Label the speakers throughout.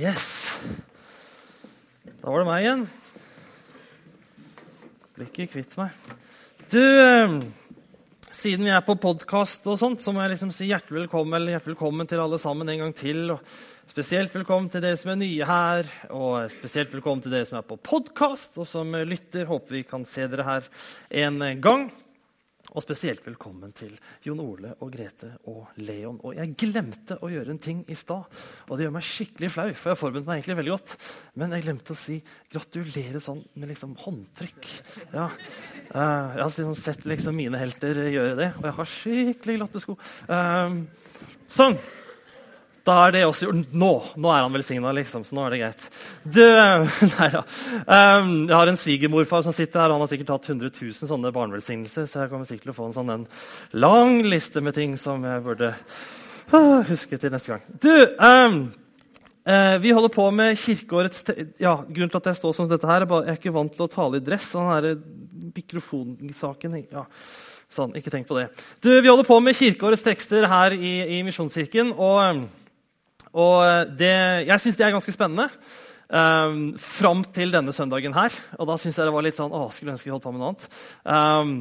Speaker 1: Yes. Da var det meg igjen. Blir ikke kvitt meg. Du, eh, siden vi er på podkast og sånt, så må jeg liksom si hjertelig velkommen, eller hjertelig velkommen til alle sammen en gang til. Og spesielt velkommen til dere som er nye her, og spesielt velkommen til dere som er på podkast og som lytter. Håper vi kan se dere her en gang. Og spesielt velkommen til Jon Ole og Grete og Leon. Og jeg glemte å gjøre en ting i stad, og det gjør meg skikkelig flau. For jeg har forberedt meg egentlig veldig godt. Men jeg glemte å si gratulerer sånn med liksom håndtrykk. Ja. Uh, jeg har liksom sett liksom mine helter gjøre det, og jeg har skikkelig glatte sko. Uh, sånn. Da er det også gjort. Nå nå er han velsigna, liksom, så nå er det greit. Du, nei da. Um, jeg har en svigermorfar som sitter her, og han har sikkert hatt 100 000 sånne barnevelsignelser, så jeg kommer sikkert til å få en sånn en lang liste med ting som jeg burde uh, huske til neste gang. Du, um, uh, vi holder på med kirkeårets ja, Grunnen til at jeg står som dette her, er bare jeg er ikke vant til å tale i dress. Sånn her mikrofonsaken ja. Sånn, ikke tenk på det. Du, Vi holder på med kirkeårets tekster her i, i Misjonskirken. og... Og det, jeg syns det er ganske spennende. Um, fram til denne søndagen her. Og da syns jeg det var litt sånn Å, skulle ønske vi holdt på med noe annet. Um,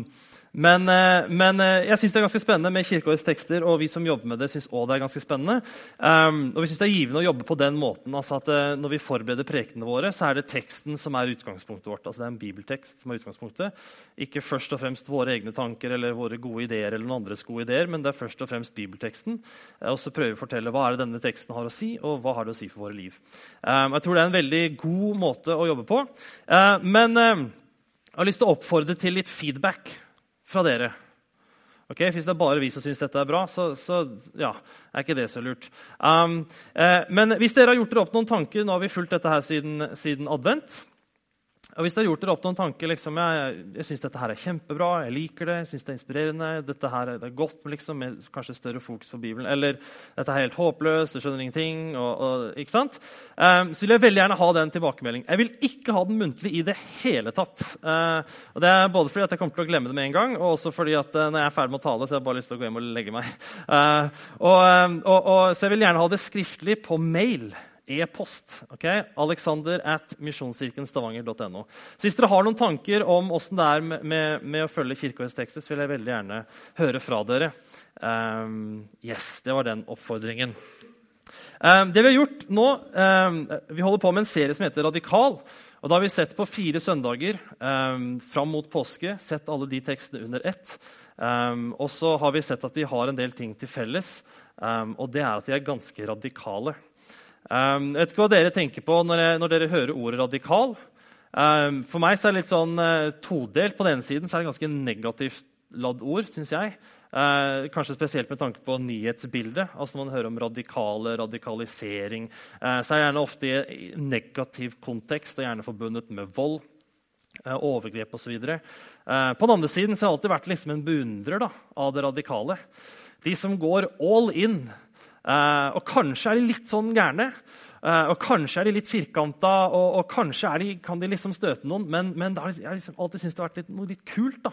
Speaker 1: men, eh, men, eh, jeg synes det er ganske spennende med kirkeårets tekster, og vi som jobber med det, syns også det er ganske spennende. Um, og vi synes det er givende å jobbe på den måten altså at uh, når vi forbereder prekenene våre, så er det teksten som er utgangspunktet vårt. altså Det er en bibeltekst som er utgangspunktet. Ikke først og fremst våre egne tanker eller våre gode ideer, eller noen andres gode ideer, men det er først og fremst bibelteksten. Uh, og så prøver vi å fortelle hva er det denne teksten har å si, og hva har det å si for våre liv. Um, jeg tror det er en veldig god måte å jobbe på. Uh, men jeg har lyst til å oppfordre til litt feedback fra dere. Okay? Hvis det er bare vi som syns dette er bra, så, så ja, er ikke det så lurt. Um, eh, men hvis dere har gjort dere opp noen tanker Nå har vi fulgt dette her siden, siden advent. Og hvis dere har gjort dere opp noen tanker liksom, Jeg, jeg syns dette her er kjempebra, jeg liker det, jeg synes det er inspirerende, dette her er, det er godt liksom, med kanskje større fokus på Bibelen, eller dette er helt håpløst, du skjønner ingenting og, og, ikke sant? Um, Så vil jeg veldig gjerne ha den tilbakemeldingen. Jeg vil ikke ha den muntlig i det hele tatt. Uh, og det er Både fordi at jeg kommer til å glemme det med en gang, og også fordi at uh, når jeg er ferdig med å tale, så har jeg bare lyst til å gå hjem og legge meg. Uh, og, og, så jeg vil gjerne ha det skriftlig på mail e-post. Okay? Alexander at misjonskirkenstavanger.no. Så hvis dere har noen tanker om åssen det er med, med, med, å følge Kirkeårets tekst, vil jeg veldig gjerne høre fra dere. Um, yes, Det var den oppfordringen. Um, det Vi har gjort nå, um, vi holder på med en serie som heter Radikal. og Da har vi sett på fire søndager um, fram mot påske, sett alle de tekstene under ett. og så har vi sett at de har en del ting til felles, og det er at de er ganske radikale. Um, jeg vet ikke hva dere tenker på når, jeg, når dere hører ordet radikal. Um, for meg er det litt sånn uh, todelt. På den ene siden er det ganske negativt ladd ord. Synes jeg. Uh, kanskje spesielt med tanke på nyhetsbildet. Altså Når man hører om radikale, radikalisering, uh, så er det gjerne ofte i negativ kontekst og gjerne forbundet med vold. Uh, overgrep osv. Uh, på den andre siden så har jeg alltid vært liksom en beundrer da, av det radikale. De som går all in og kanskje er de litt sånn gærne. Uh, og kanskje er de litt firkanta, og, og kanskje de, kan de liksom støte noen. Men, men har, jeg har liksom alltid syntes det har vært litt, noe litt kult da,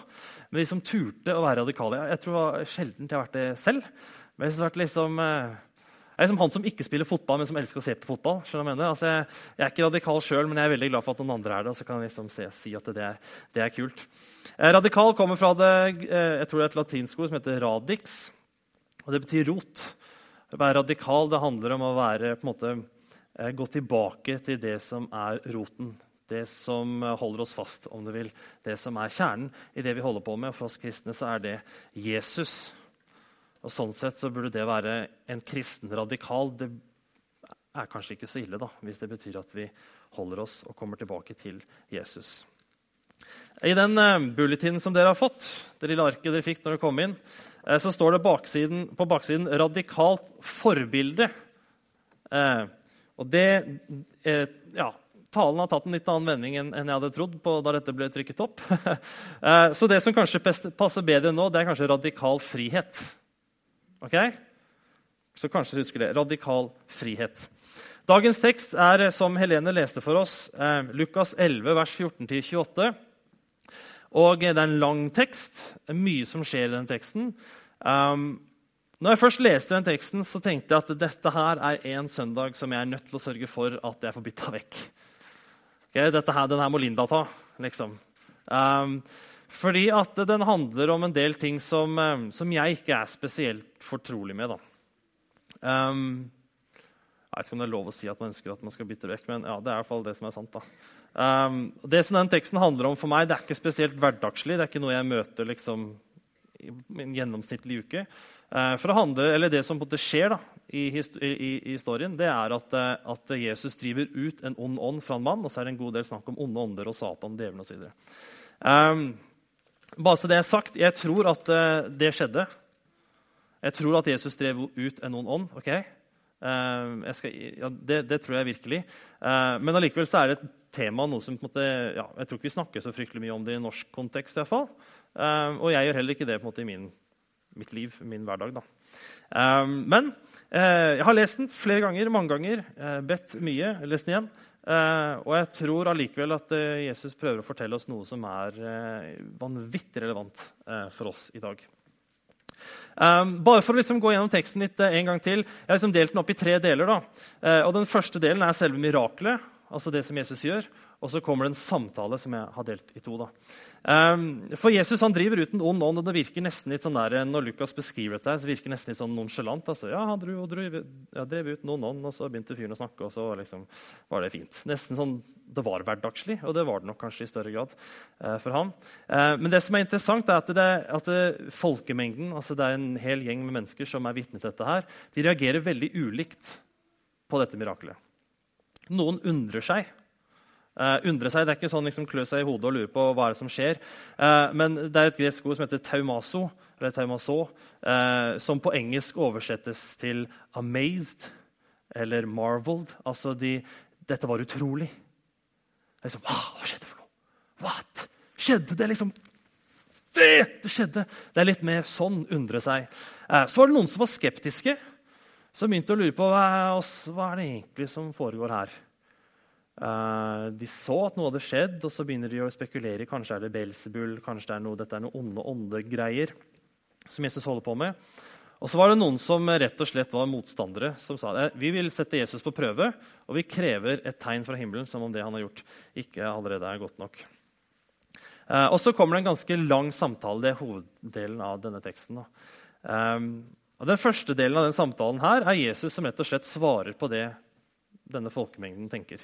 Speaker 1: med de som turte å være radikale. Jeg, jeg tror sjelden jeg har vært det selv. Men jeg, synes det har vært liksom, uh, jeg er liksom han som ikke spiller fotball, men som elsker å se på fotball. Jeg, altså, jeg, jeg, er ikke radikal sjøl, men jeg er veldig glad for at noen andre er det. og så kan jeg liksom se, si at det er, det er kult. radikal kommer fra det, jeg tror det er et latinsk ord som heter radix. og Det betyr rot. Være radikal det handler om å være, måte, eh, gå tilbake til det som er roten. Det som holder oss fast, om du vil. Det som er kjernen i det vi holder på med. For oss kristne så er det Jesus. Og Sånn sett så burde det være en kristen radikal. Det er kanskje ikke så ille da, hvis det betyr at vi holder oss og kommer tilbake til Jesus. I den uh, bulletinen som dere har fått, det lille arket dere fikk når dere kom inn, så står det baksiden, på baksiden 'radikalt forbilde'. Eh, og det ja, Talen har tatt en litt annen vending enn, jeg hadde trodd på da dette ble trykket opp. så det som kanskje passer bedre nå, det er kanskje radikal frihet. Ok? Så kanskje du husker det. Radikal frihet. Dagens tekst er, som Helene leste for oss, Lukas 11, vers 14-28. Og det er en lang tekst. Det er mye som skjer i den teksten. Um, Når jeg først leste den teksten, så tenkte jeg at dette her er en søndag som jeg er nødt til å sørge for at jeg får bytta vekk. Okay, dette her, Den her må Linda ta, liksom. Um, fordi at den handler om en del ting som, um, som jeg ikke er spesielt fortrolig med. da. Um, jeg vet ikke om det er lov å si at man ønsker at man skal bytte vekk, men ja, det er i hvert fall det som er sant. da. Um, det som den teksten handler om for meg, det er ikke spesielt hverdagslig. Det er ikke noe jeg møter liksom, i en gjennomsnittlig uke. Uh, for det, handler, eller det som skjer da, i, i, i, historien, det er at, eh, at, Jesus driver ut en ond ånd fra en mann. Og så er det en god del snakk om onde ånder og Satan, djevelen osv. Um, ehm, bare så det er sagt, jeg tror at uh, det skjedde. Jeg tror at Jesus drev ut en ond ånd. ok? Uh, skal, ja, det, det, tror jeg virkelig. Uh, men allikevel så er det et tema noe som på en måte, ja, jeg tror ikke vi snakker så fryktelig mye om det i norsk kontekst. I hvert fall. Uh, og jeg gjør heller ikke det på en måte i min mitt liv, min hverdag. Da. Men jeg har lest den flere ganger, mange ganger, bedt mye, lest den igjen. Og jeg tror allikevel at Jesus prøver å fortelle oss noe som er vanvittig relevant for oss i dag. Um, bare for å liksom gå gjennom teksten litt en gang til. Jeg har liksom delt den opp i tre deler. Og Den første delen er selve miraklet, altså det som Jesus gjør. Og så kommer det en samtale som jeg har delt i to. da. Um, for Jesus han driver ut en ond ånd, og det virker nesten litt sånn der, når Lukas beskriver dette, så virker det nesten litt sånn nonchalant. Altså, ja, han drev, drev, drev ut noen ånd, og så begynte fyren å snakke, og så liksom, var det fint. Nesten sånn, Det var hverdagslig, og det var det nok kanskje i større grad uh, for ham. Uh, men det som er interessant, er at, det, at det, folkemengden, altså det er en hel gjeng med mennesker som er vitne til dette, her, de reagerer veldig ulikt på dette mirakelet. Noen undrer seg Uh, undre seg, Det er ikke sånn liksom, klø seg i hodet og lure på hva er det som skjer. Uh, men det er et gresk ord som heter taumaso, eller taumaso, uh, som på engelsk oversettes til 'amazed' eller 'marveled'. Altså de, 'dette var utrolig'. Liksom, hva skjedde for noe? What? Skjedde det, liksom? Det skjedde! Det er litt mer sånn undre seg. så var det noen som var skeptiske, som begynte å lure på hva, hva er det egentlig som foregår her. Uh, de så at noe hadde skjedd, og så begynner de å spekulere. Kanskje er det Belzebul, kanskje det er noe, dette er noe onde åndegreier som Jesus holder på med. Og så var det noen som rett og slett var motstandere, som sa at vi vil sette Jesus på prøve, og vi krever et tegn fra himmelen som om det han har gjort, ikke allerede er godt nok. Uh, og så kommer det en ganske lang samtale. Det er hoveddelen av denne teksten. Um, og Den første delen av den samtalen her er Jesus som rett og slett svarer på det denne folkemengden tenker.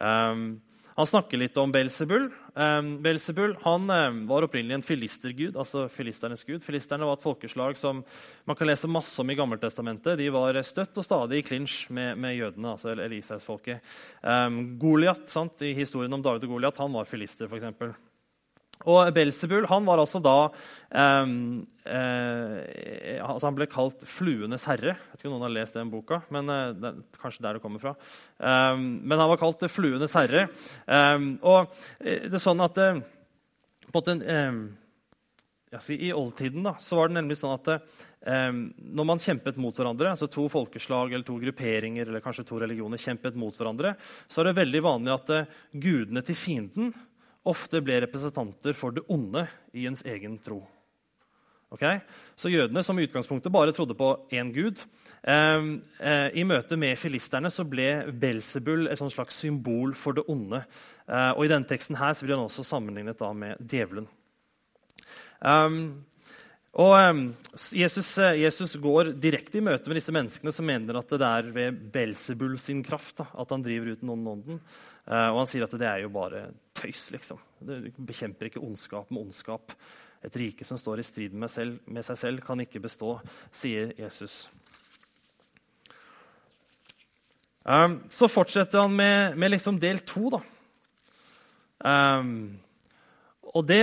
Speaker 1: Um, han snakker litt om Belzebul. Um, Belzebul han, um, var opprinnelig en filistergud. altså filisternes gud. Filisterne var et folkeslag som man kan lese masse om i Gammeltestamentet. De var støtt og stadig i klinsj med, med jødene, altså Elisas-folket. Um, Goliat, I historien om David og Goliat han var filister, f.eks. Og Belzebul han var altså da eh, eh, altså Han ble kalt 'fluenes herre'. Jeg vet ikke om noen har lest den boka, men eh, det er kanskje der det kommer fra. Um, men han var kalt 'fluenes herre'. Um, og eh, det er sånn at eh, på en måte, si, I oldtiden da, så var det nemlig sånn at når man kjempet mot hverandre, altså to folkeslag eller to grupperinger eller kanskje to religioner kjempet mot hverandre, så er det veldig vanlig at gudene til fienden ofte ble representanter for det onde i ens egen tro. Okay? Så jødene, som i utgangspunktet bare trodde på én gud eh, eh, I møte med filisterne så ble Belsebul et slags symbol for det onde. Eh, og I denne teksten her så blir han også sammenlignet med djevelen. Um, og um, Jesus, eh, Jesus, går direkte i møte med disse menneskene som mener at det er ved Belsebul sin kraft da, at han driver ut noen ånden. Uh, og han sier at det er jo bare tøys. liksom. Det bekjemper ikke ondskap med ondskap. Et rike som står i strid med, selv, med seg selv, kan ikke bestå, sier Jesus. Um, så fortsetter han med, med liksom del to. da. Um, og Det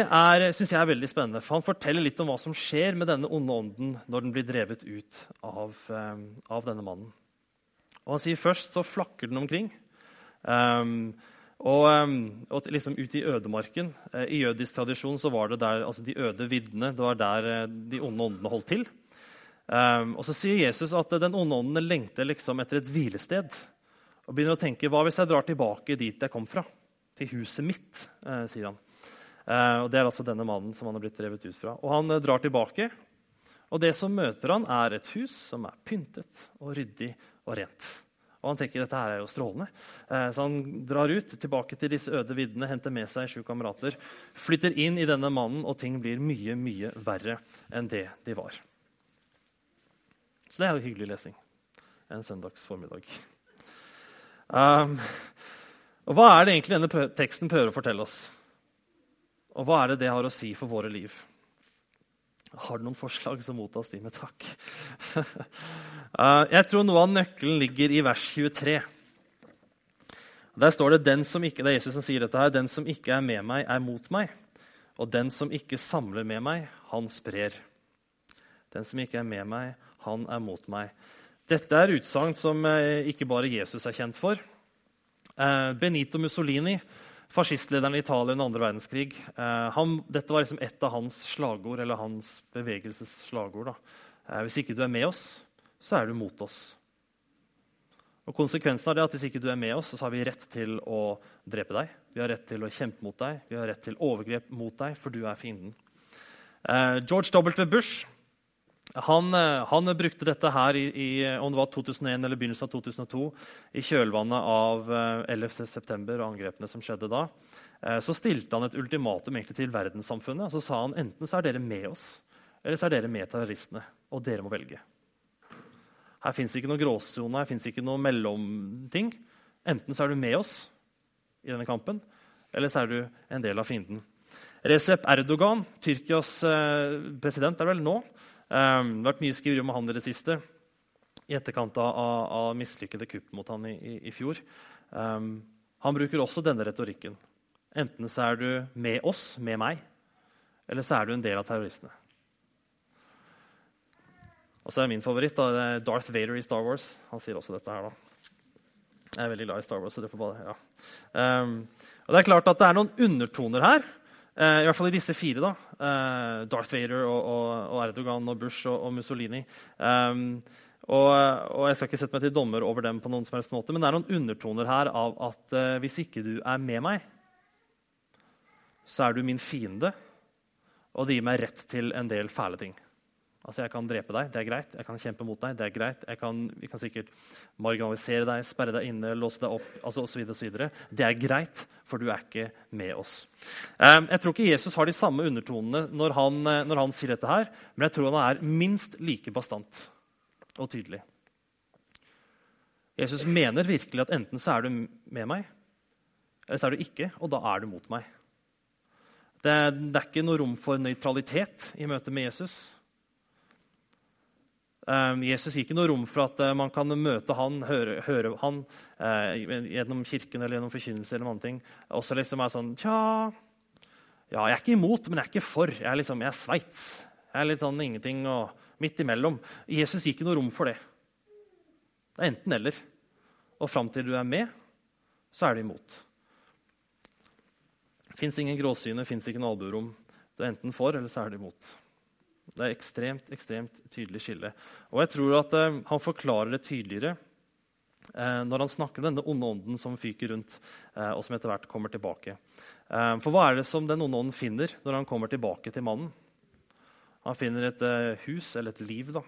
Speaker 1: syns jeg er veldig spennende, for han forteller litt om hva som skjer med denne onde ånden når den blir drevet ut av, um, av denne mannen. Og Han sier først så flakker den omkring. Um, og, um, og, liksom ut i ødemarken. Uh, I jødisk tradisjon så var det der, altså de øde viddene det var der uh, de onde åndene holdt til. Um, og Så sier Jesus at den onde ånden lengter liksom etter et hvilested. Og begynner å tenke hva hvis jeg drar tilbake dit jeg kom fra? Til huset mitt, sier han. og Det er altså denne mannen som han har blitt drevet ut fra. Og Han drar tilbake, Og det som møter han, er et hus som er pyntet og ryddig og rent. Og han tenker dette her er jo strålende. Eh, så han drar ut tilbake til disse øde viddene, henter med seg sju kamerater, flytter inn i denne mannen, og ting blir mye, mye verre enn det de var. Så det er jo hyggelig lesing en søndags formiddag. Um, og Hva er det egentlig denne teksten prøver å fortelle oss? Og hva er det det har å si for våre liv? Har du noen forslag, så mottas de med takk. uh, jeg tror noe av nøkkelen ligger i vers 23. Der står det, den som ikke, det er Jesus som sier dette her, 'Den som ikke er med meg, er mot meg.' 'Og den som ikke samler med meg, han sprer.' Den som ikke er med meg, han er mot meg. Dette er utsagn som eh, ikke bare Jesus er kjent for. Eh, Benito Mussolini, fascistlederen i Italia under andre verdenskrig, eh, han, dette var liksom et av hans slagord, eller hans bevegelses slagord. Hvis ikke du er med oss, så er du mot oss. Og Konsekvensen av det er at hvis ikke du er med oss, så har vi rett til å drepe deg. Vi har rett til å kjempe mot deg, vi har rett til overgrep mot deg, for du er fienden. George W. Bush han, eh, han, brukte dette her i, i, om det var 2001 eller begynnelsen av 2002, i kjølvannet av 11.9. september og angrepene som skjedde da. Eh, så stilte han et ultimatum til verdenssamfunnet. Så sa han enten så er dere med oss, eller så er dere med terroristene. Og dere må velge. Her fins ikke noe gråsone, her fins ikke noe mellomting. Enten så er du med oss i denne kampen, eller så er du en del av fienden. Recep Erdogan, Tyrkias president er vel nå, Um, det har vært mye skriveri om han i det siste i etterkant av, av mislykkede kupp mot han i, i, i fjor. Um, han bruker også denne retorikken. Enten så er du med oss, med meg, eller så er du en del av terroristene. Og så er min favoritt da, Darth Vader i Star Wars. Han sier også dette her. da. Jeg er veldig glad i Star Wars. så det får bare, ja. Um, og det er klart at det er noen undertoner her I hvert fall i disse fire. da. Uh, Darth Vader og, og, og, Erdogan og Bush og, og Mussolini. Um, og, og, Jeg skal ikke sette meg til dommer over dem, på noen som helst måte, men det er noen undertoner her av at uh, hvis ikke du er med meg, så er du min fiende, og det gir meg rett til en del fæle ting. Altså, Jeg kan drepe deg, det er greit. Jeg kan kjempe mot deg, det er greit. Kan, vi kan sikkert marginalisere deg, sperre deg inne, låse deg opp altså osv. Det er greit, for du er ikke med oss. Um, jeg tror ikke Jesus har de samme undertonene når han, eh, når han sier dette, her, men jeg tror han er minst like bastant og tydelig. Jesus mener virkelig at enten så er du med meg, eller så er du ikke, og da er du mot meg. Det, det er ikke noe rom for nøytralitet i møte med Jesus. Ehm, Jesus gir ikke noe rom for at eh, man kan møte han, høre, høre han eh, gjennom kirken eller gjennom forkynnelse. eller noen ting. Også liksom er sånn Tja, ja, jeg er ikke imot, men jeg er ikke for. Jeg er, liksom, jeg er Sveits. Jeg er litt sånn ingenting og midt imellom. Jesus gir ikke noe rom for det. Det er enten-eller. Og fram til du er med, så er du imot. Fins ingen gråsyne, fins ikke noe albuerom. Du er enten for, eller så er du imot. Det er ekstremt ekstremt tydelig skille. Og jeg tror at eh, Han forklarer det tydeligere eh, når han snakker om denne onde ånden som fyker rundt, eh, og som etter hvert kommer tilbake. Eh, for hva er det som den onde ånden finner når han kommer tilbake til mannen? Han finner et eh, hus eller et liv da,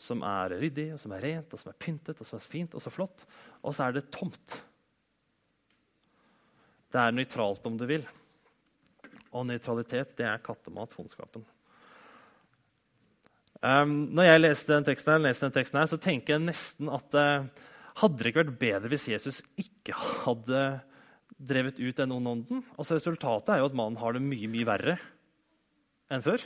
Speaker 1: som er ryddig, og som er rent, og som er pyntet og som er fint og så flott. Og så er det tomt. Det er nøytralt, om du vil. Og nøytralitet det er kattemat for. Um, når jeg leste den teksten, her, den teksten her, så tenker jeg nesten at uh, hadde det ikke vært bedre hvis Jesus ikke hadde drevet ut den onde ånden? Altså, resultatet er jo at mannen har det mye mye verre enn før.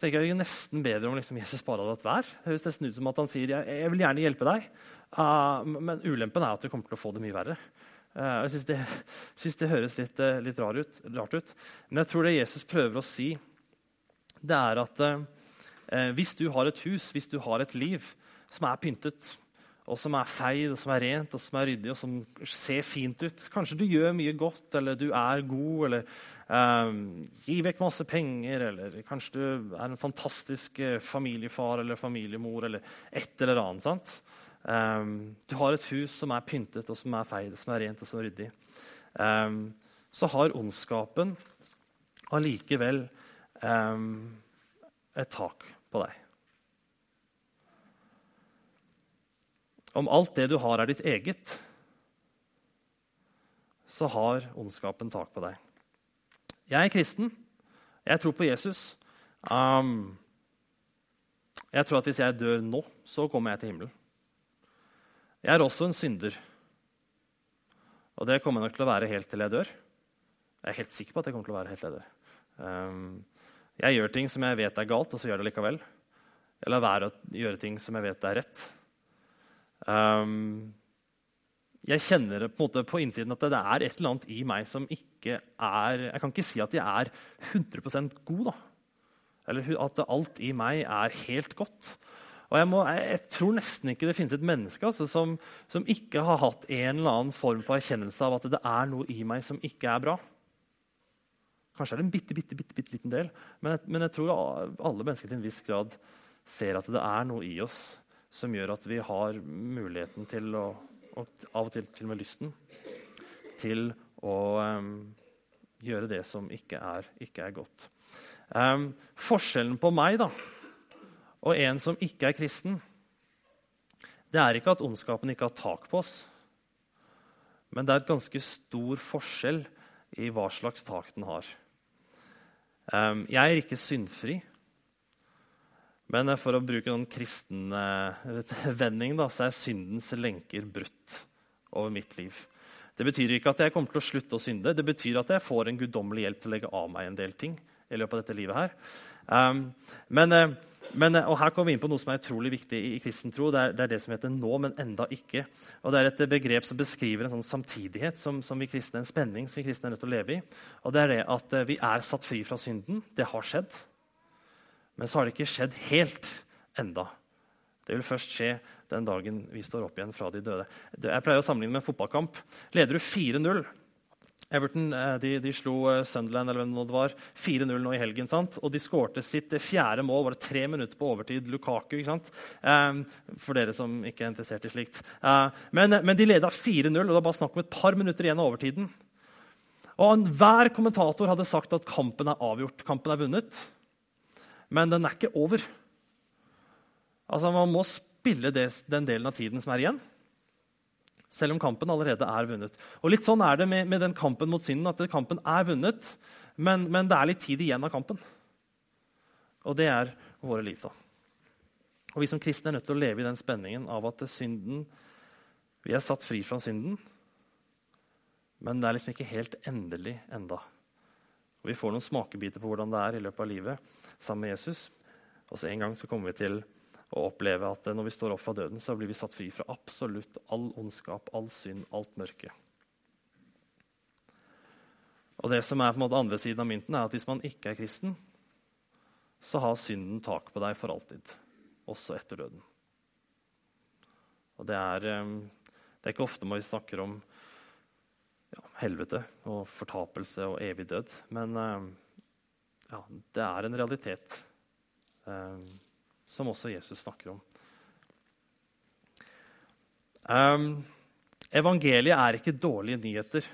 Speaker 1: tenker jeg nesten bedre om liksom, Jesus bare hadde hatt vær. Det høres nesten ut som at han sier jeg, jeg vil gjerne hjelpe deg, uh, men ulempen er at du kommer til å få det mye verre. Uh, jeg syns det, det høres litt, uh, litt rart ut. Men jeg tror det Jesus prøver å si, det er at eh, hvis du har et hus, hvis du har et liv som er pyntet, og som er feid, og som er rent og som er ryddig og som ser fint ut Kanskje du gjør mye godt, eller du er god, eller eh, gir vekk masse penger, eller kanskje du er en fantastisk eh, familiefar eller familiemor, eller et eller annet. sant? Um, du har et hus som er pyntet, og som er feid, som er rent og som er ryddig. Um, så har ondskapen allikevel et tak på deg. Om alt det du har, er ditt eget, så har ondskapen tak på deg. Jeg er kristen. Jeg tror på Jesus. Um, jeg tror at hvis jeg dør nå, så kommer jeg til himmelen. Jeg er også en synder. Og det kommer jeg nok til å være helt til jeg dør. Jeg er helt sikker på at jeg kommer til å være helt til jeg dør. Um, jeg gjør ting som jeg vet er galt, og så gjør det likevel. Jeg lar være å gjøre ting som jeg vet er rett. Um, jeg kjenner på, på, innsiden at det er et eller annet i meg som ikke er Jeg kan ikke si at jeg er 100% god, da. Eller at alt i meg er helt godt. Og jeg, må, jeg, tror nesten ikke det finnes et menneske altså, som, som, ikke har hatt en eller annen form for erkjennelse av at det er noe i meg som ikke er bra. Kanskje er det en bitte, bitte, bitte, bitte liten del, men jeg, men jeg tror alle mennesker til en viss grad ser at det er noe i oss som gjør at vi har muligheten til å og av og til til og med lysten til å um, gjøre det som ikke er, ikke er godt. Um, forskjellen på meg da, og en som ikke er kristen, det er ikke at ondskapen ikke har tak på oss, men det er et ganske stor forskjell i hva slags tak den har. Um, jeg er ikke syndfri. Men for å bruke noen kristen eh, vending da, så er syndens lenker brutt over mitt liv. Det betyr ikke at jeg kommer til å slutte å synde. Det betyr at jeg får en guddommelig hjelp til å legge av meg en del ting. i løpet av dette livet her. Um, men, eh, men, eh, og Her kommer vi inn på noe som er utrolig viktig i, i kristen tro. Det er, det er, det som heter 'nå, men enda ikke'. Og Det er et begrep som beskriver en sånn samtidighet som, som vi kristne, en spenning som vi kristne er nødt til å leve i. Og Det er det at vi er satt fri fra synden. Det har skjedd. Men så har det ikke skjedd helt enda. Det vil først skje den dagen vi står opp igjen fra de døde. Jeg pleier å sammenligne med en fotballkamp. Leder du 4-0 Everton eh, de, de, slo eh, Sunderland eller hvem det var, 4-0 nå i helgen. Sant? Og de skårte sitt fjerde mål bare tre minutter på overtid. Lukaku. Um, for dere som ikke er interessert i slikt. Uh, men, men, de leda 4-0, og det var bare snakk om et par minutter igjen av overtiden. Og Hver kommentator hadde sagt at kampen er avgjort, kampen er vunnet men den er ikke over. Altså, Man må spille det, den delen av tiden som er igjen, selv om kampen allerede er vunnet. Og Litt sånn er det med, med den kampen mot synden, at kampen er vunnet, men, men, det er litt tid igjen av kampen. Og det er våre liv. da. Og Vi som kristne er nødt til å leve i den spenningen av at synden, vi er satt fri fra synden, men det er liksom ikke helt endelig enda. Og Vi får noen smakebiter på hvordan det er i løpet av livet sammen med Jesus. Og så En gang så kommer vi til å oppleve at når vi står opp fra døden, så blir vi satt fri fra absolutt all ondskap, all synd, alt mørke. Og det som er på en måte andre siden av mynten, er at hvis man ikke er kristen, så har synden tak på deg for alltid, også etter døden. Og det er, eh, det er ikke ofte man snakker om ja, helvete og fortapelse og evig død. Men uh, ja, det er en realitet uh, som også Jesus snakker om. Um, evangeliet er ikke dårlige nyheter.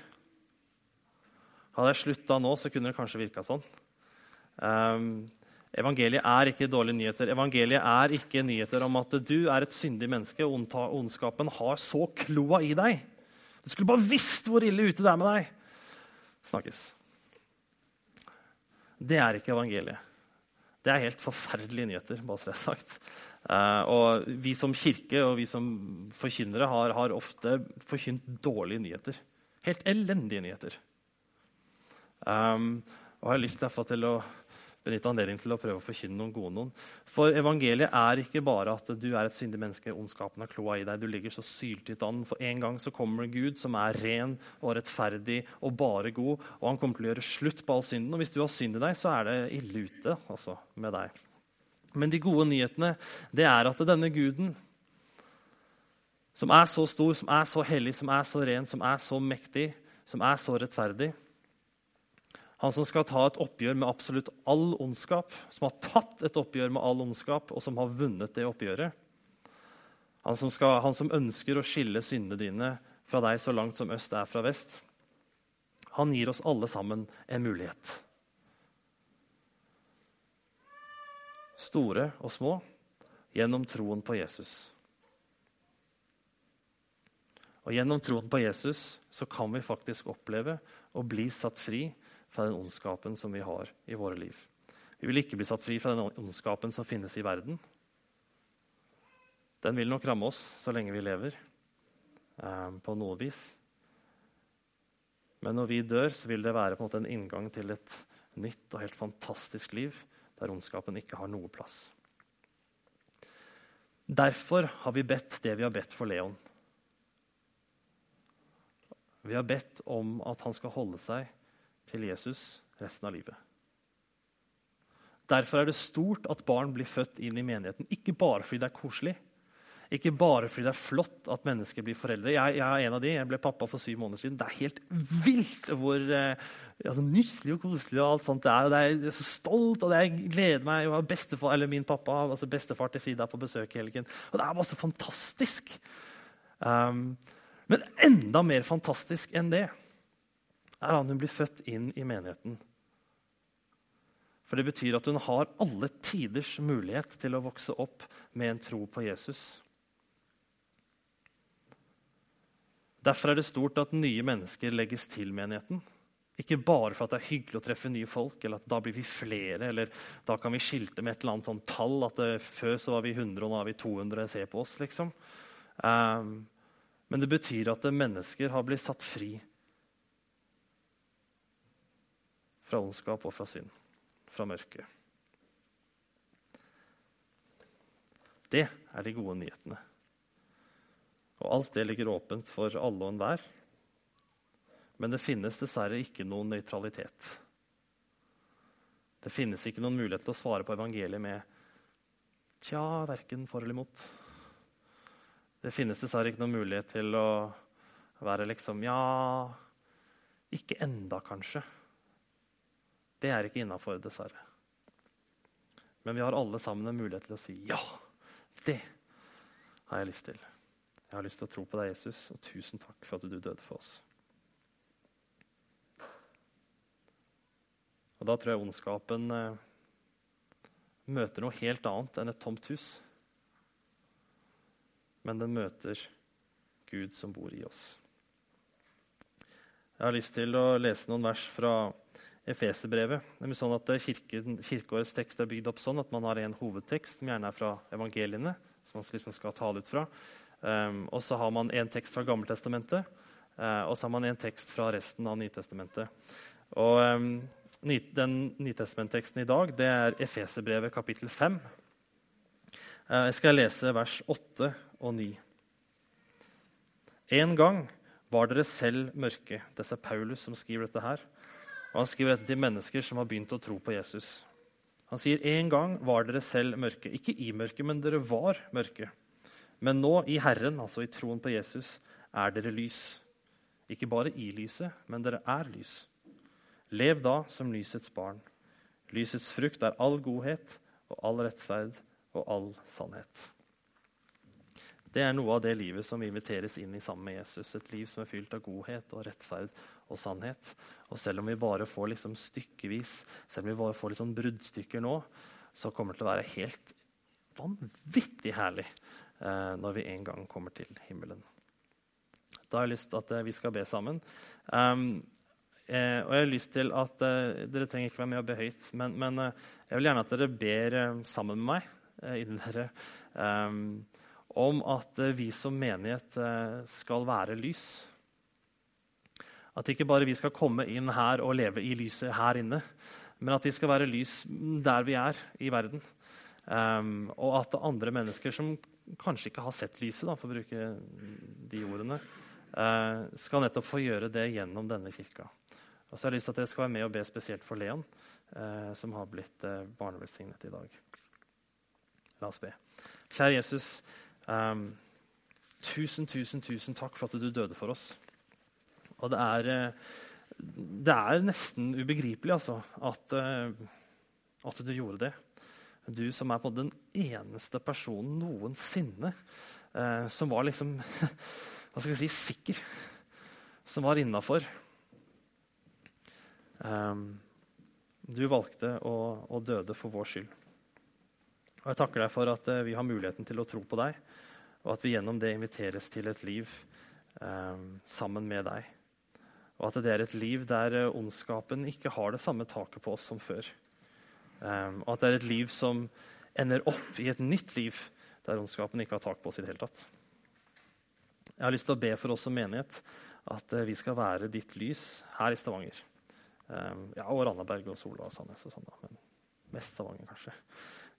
Speaker 1: Hadde jeg slutta nå, så kunne det kanskje virka sånn. Um, evangeliet er ikke dårlige nyheter. Evangeliet er ikke nyheter om at du er et syndig menneske, og ondskapen har så kloa i deg du skulle bare visst hvor ille ute det er med deg. Snakkes. Det er ikke evangeliet. Det er helt forferdelige nyheter. bare så det er sagt. Uh, og Vi som kirke og vi som forkynnere har, har ofte forkynt dårlige nyheter. Helt elendige nyheter. Um, og jeg har lyst til å benytte anledningen til å prøve å forkynne noen gode noen. For evangeliet er ikke bare at du er et syndig menneske, ondskapen har kloa i deg, du ligger så syltynt an. For en gang så kommer Gud, som er ren og rettferdig og bare god, og han kommer til å gjøre slutt på all synden. Og hvis du har synd i deg, så er det ille ute altså, med deg. Men de gode nyhetene det er at denne guden, som er så stor, som er så hellig, som er så ren, som er så mektig, som er så rettferdig, han som skal ta et oppgjør med absolutt all ondskap, som har tatt et oppgjør med all ondskap, og som har vunnet det oppgjøret. Han som, skal, han som ønsker å skille syndene dine fra deg så langt som øst er fra vest. Han gir oss alle sammen en mulighet. store og små, gjennom troen på Jesus. Og Gjennom troen på Jesus så kan vi faktisk oppleve å bli satt fri fra den ondskapen som vi har i våre liv. Vi vil ikke bli satt fri fra den ondskapen som finnes i verden. Den vil nok ramme oss så lenge vi lever, eh, på noe vis. Men når vi dør, så vil det være en en inngang til et nytt og helt fantastisk liv der ondskapen ikke har noe plass. Derfor har vi bedt det vi har bedt for Leon. Vi har bedt om at han skal holde seg til Jesus resten av livet. Derfor er det stort at barn blir født inn i menigheten. Ikke bare fordi det er koselig, ikke bare fordi det er flott at mennesker blir foreldre. Jeg, jeg, er en av de, jeg ble pappa for syv måneder siden. Det er helt vilt hvor eh, altså, nusselig og koselig og alt sånt det er. Og det er, jeg er så stolt, og jeg gleder meg. Jeg bestefar, eller min pappa, altså bestefar til Frida på besøk i helgen. Og det er bare så fantastisk. Um, men enda mer fantastisk enn det er at hun blir født inn i menigheten. For det betyr at hun har alle tiders mulighet til å vokse opp med en tro på Jesus. Derfor er det stort at nye mennesker legges til menigheten. Ikke bare for at det er hyggelig å treffe nye folk, eller at da blir vi flere, eller da kan vi skilte med et eller annet sånn tall. At det, før så var vi 100, og nå er vi 200. Se på oss, liksom. Um, men det betyr at mennesker har blitt satt fri fra ondskap og fra synd. Fra mørket. Det er de gode nyhetene. Og alt det ligger åpent for alle og enhver. Men det finnes dessverre ikke noen nøytralitet. Det finnes ikke noen mulighet til å svare på evangeliet med Tja, verken for eller imot. Det finnes dessverre ikke noen mulighet til å være liksom Ja, ikke enda, kanskje. Det er ikke innafor, dessverre. Men vi har alle sammen en mulighet til å si ja. Det har jeg lyst til. Jeg har lyst til å tro på deg, Jesus, og tusen takk for at du døde for oss. Og Da tror jeg ondskapen eh, møter noe helt annet enn et tomt hus men den møter Gud som bor i oss. Jeg har lyst til å lese noen vers fra Efeserbrevet. Er sånn at kirken, Kirkeårets tekst er bygd opp sånn at man har en hovedtekst, som gjerne er fra evangeliene. som man liksom skal tale ut fra. Um, og så har man en tekst fra Gammeltestamentet, uh, og så har man en tekst fra resten av Nytestamentet. Og um, ny, Den Nytestamentteksten i dag det er Efeserbrevet kapittel 5. Uh, jeg skal lese vers 8 og 9. En gang var dere selv mørke. Det er Paulus som skriver dette her. Og Han skriver dette til mennesker som har begynt å tro på Jesus. Han sier en gang var dere selv mørke. Ikke i mørket, men dere var mørke. Men nå, i Herren, altså i troen på Jesus, er dere lys. Ikke bare i lyset, men dere er lys. Lev da som lysets barn. Lysets frukt er all godhet og all rettferd og all sannhet. Det er noe av det livet som inviteres inn i sammen med Jesus. Et liv som er fylt av godhet og rettferd og sannhet. Og selv om vi bare får liksom stykkevis, selv om vi bare får litt sånn bruddstykker nå, så kommer det til å være helt vanvittig herlig eh, når vi en gang kommer til himmelen. Da har jeg lyst til at eh, vi skal be sammen. Um, eh, og jeg har lyst til at eh, Dere trenger ikke være med og be høyt, men, men eh, jeg vil gjerne at dere ber eh, sammen med meg innen dere. Um, om at eh, vi som menighet eh, skal være lys. At ikke bare vi skal komme inn her og leve i lyset her inne, men at vi skal være lys der vi er i verden. Um, og at andre mennesker som kanskje ikke har sett lyset, da, for å bruke de ordene, uh, skal nettopp få gjøre det gjennom denne kirka. Og så har jeg lyst til at dere skal være med og be spesielt for Leon, uh, som har blitt uh, barnevelsignet i dag. La oss be. Kjære Jesus. Um, tusen, tusen, tusen takk for at du døde for oss. Og det er, eh, det er nesten ubegripelig, altså, at, eh, at, du gjorde det. Du som er på den eneste personen noensinne eh, som var liksom Hva skal vi si sikker. Som var innafor. Um, du valgte å, å døde for vår skyld. Og jeg takker deg for at eh, vi har muligheten til å tro på deg, og at vi gjennom det inviteres til et liv eh, sammen med deg. Og at det er et liv der eh, ondskapen ikke har det samme taket på oss som før. Um, og at det er et liv som ender opp i et nytt liv der ondskapen ikke har tak på oss i det hele tatt. Jeg har lyst til å be for oss som menighet at uh, vi skal være ditt lys her i Stavanger. Um, ja, og Randaberg og Sola og Sandnes og sånn, da, men mest Stavanger, kanskje.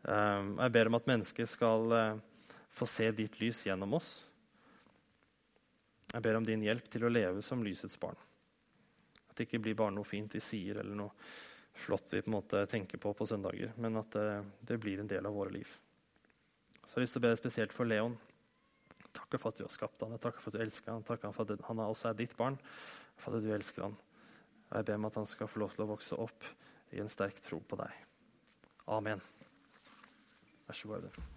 Speaker 1: Um, jeg ber om at mennesker skal uh, få se ditt lys gjennom oss. Jeg ber om din hjelp til å leve som lysets barn. At det ikke blir bare noe fint vi sier, eller noe flott vi på en måte tenker på på søndager, men at det, det blir en del av våre liv. Så jeg har lyst til å be deg spesielt for Leon. Takk for at du har skapt han. takk for at du elsker han. takk for at han også er ditt barn. For at du elsker han. Og jeg ber om at han skal få lov til å vokse opp i en sterk tro på deg. Amen. Vær så god.